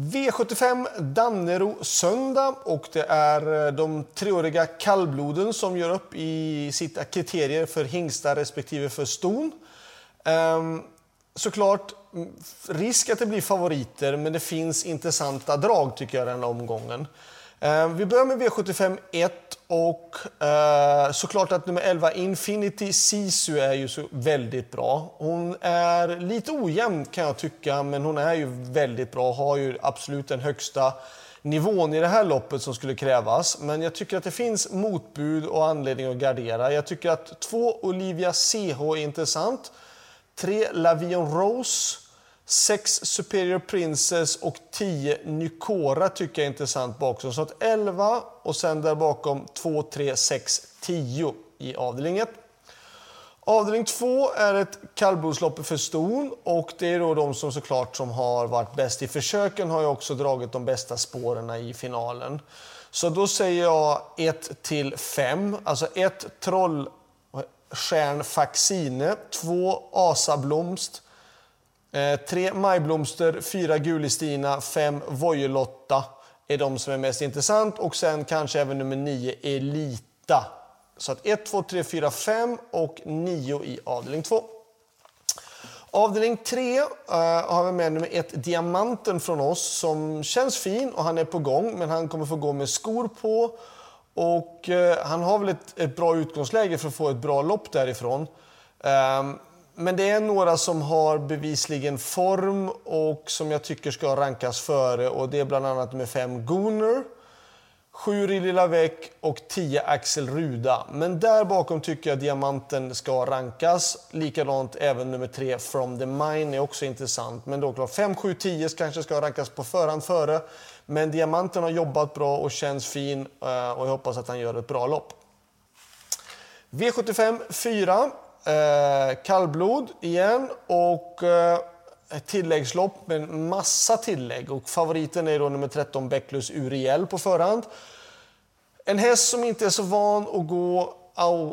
V75 Dannero söndag och det är eh, de treåriga kallbloden som gör upp i sitt kriterier för hingstar respektive för ston. Ehm, såklart mm, risk att det blir favoriter men det finns intressanta drag tycker jag den här omgången. Ehm, vi börjar med V75 1 och eh, såklart att nummer 11 Infinity Sisu är ju så väldigt bra. Hon är lite ojämn kan jag tycka men hon är ju väldigt bra. Har ju absolut den högsta nivån i det här loppet som skulle krävas. Men jag tycker att det finns motbud och anledning att gardera. Jag tycker att två Olivia CH är intressant. Tre, Lavion Rose, 6 Superior Princess och 10 Nykora tycker jag är intressant bakom. Så att 11 och sen där bakom 2, 3, 6, 10 i avdelning 1. Avdelning 2 är ett kallblodslopp för ston och det är då de som såklart som har varit bäst i försöken har ju också dragit de bästa spåren i finalen. Så då säger jag 1 till 5, alltså 1 Trollstjärn Faxine, 2 Asablomst, Eh, 3 Majblomster, 4 Gulistina, 5 Vojelotta är de som är mest intressant och sen kanske även nummer 9 Elita. Så att 1, 2, 3, 4, 5 och 9 i avdelning 2. Avdelning 3 uh, eh, har vi med nummer 1 Diamanten från oss som känns fin och han är på gång men han kommer få gå med skor på och uh, han har väl ett, ett, bra utgångsläge för att få ett bra lopp därifrån. Eh, men det är några som har bevisligen form och som jag tycker ska rankas före och det är bland annat nummer 5 Gooner, 7 Rilly Lavec och 10 Axel Ruda. Men där bakom tycker jag Diamanten ska rankas. Likadant även nummer 3 From the Mine är också intressant. Men då klart 5, 7, 10 kanske ska rankas på förhand före. Men Diamanten har jobbat bra och känns fin eh, och jag hoppas att han gör ett bra lopp. V75 4. Eh, kallblod igen och eh, ett tilläggslopp med massa tillägg. Och favoriten är då nummer 13 Becklus Uriel på förhand. En häst som inte är så van att gå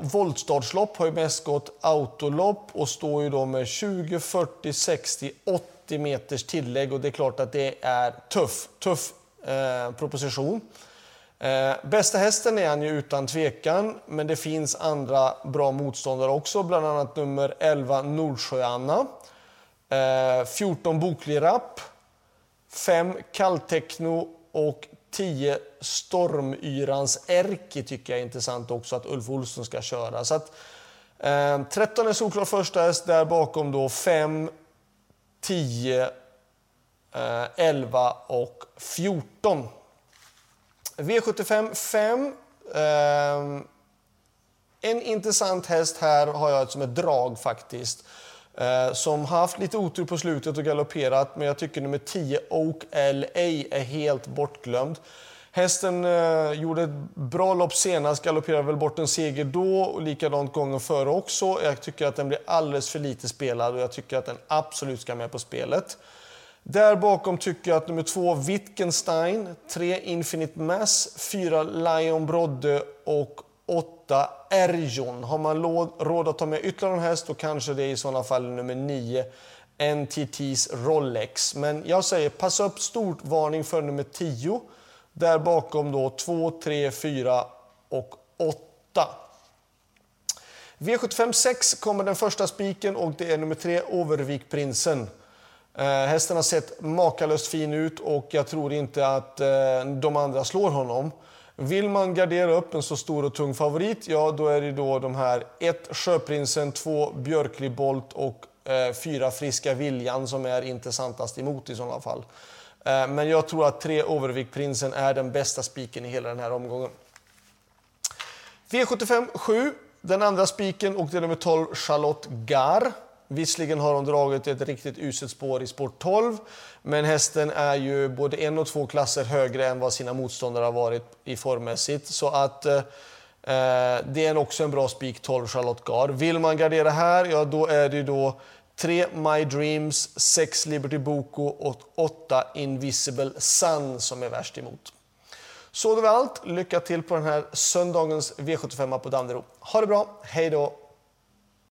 voltstartslopp har ju mest gått autolopp och står ju då med 20, 40, 60, 80 meters tillägg och det är klart att det är tuff, tuff eh, proposition. Eh, bästa hästen är han ju utan tvekan, men det finns andra bra motståndare också, bland annat nummer 11 Nordsjöanna, eh, 14 Boklig Rapp. 5 Kalltekno och 10 Stormyrans Erki tycker jag är intressant också att Ulf Olsson ska köra. Så att, eh, 13 är solklar första häst, där bakom då 5, 10, 11 och 14. V75 5. Ehm, en intressant häst här har jag som ett drag faktiskt. Eh, som har haft lite otur på slutet och galopperat, men jag tycker nummer 10 Oak LA är helt bortglömd. Hästen eh, gjorde ett bra lopp senast, galopperade väl bort en seger då och likadant gången före också. Jag tycker att den blir alldeles för lite spelad och jag tycker att den absolut ska med på spelet. Där bakom tycker jag att nummer två Wittgenstein, tre Infinite Mass, fyra Lion Brodde och åtta Erjon. Har man råd att ta med ytterligare en häst då kanske det är i sådana fall nummer nio NTTs Rolex. Men jag säger pass upp, stort varning för nummer 10. Där bakom då 2, 3, 4 och 8. V75 6 kommer den första spiken och det är nummer 3 Overvik Prinsen. Eh, hästen har sett makalöst fin ut och jag tror inte att eh, de andra slår honom. Vill man gardera upp en så stor och tung favorit, ja då är det då de här 1 Sjöprinsen, 2 Björkli Bolt och eh, 4 Friska Viljan som är intressantast emot i sådana fall. Eh, men jag tror att 3 Overvik Prinsen är den bästa spiken i hela den här omgången. V75 7, den andra spiken och det är nummer 12 Charlotte Gar. Visserligen har hon dragit ett riktigt uselt spår i sport 12, men hästen är ju både en och två klasser högre än vad sina motståndare har varit i formmässigt. Så att eh, eh det är också en bra spik 12 Charlotte Gard. Vill man gardera här, ja då är det ju då 3 My Dreams, 6 Liberty Boko och 8 Invisible Sun som är värst emot. Så det var allt. Lycka till på den här söndagens V75 på Danderyd. Ha det bra, hej då!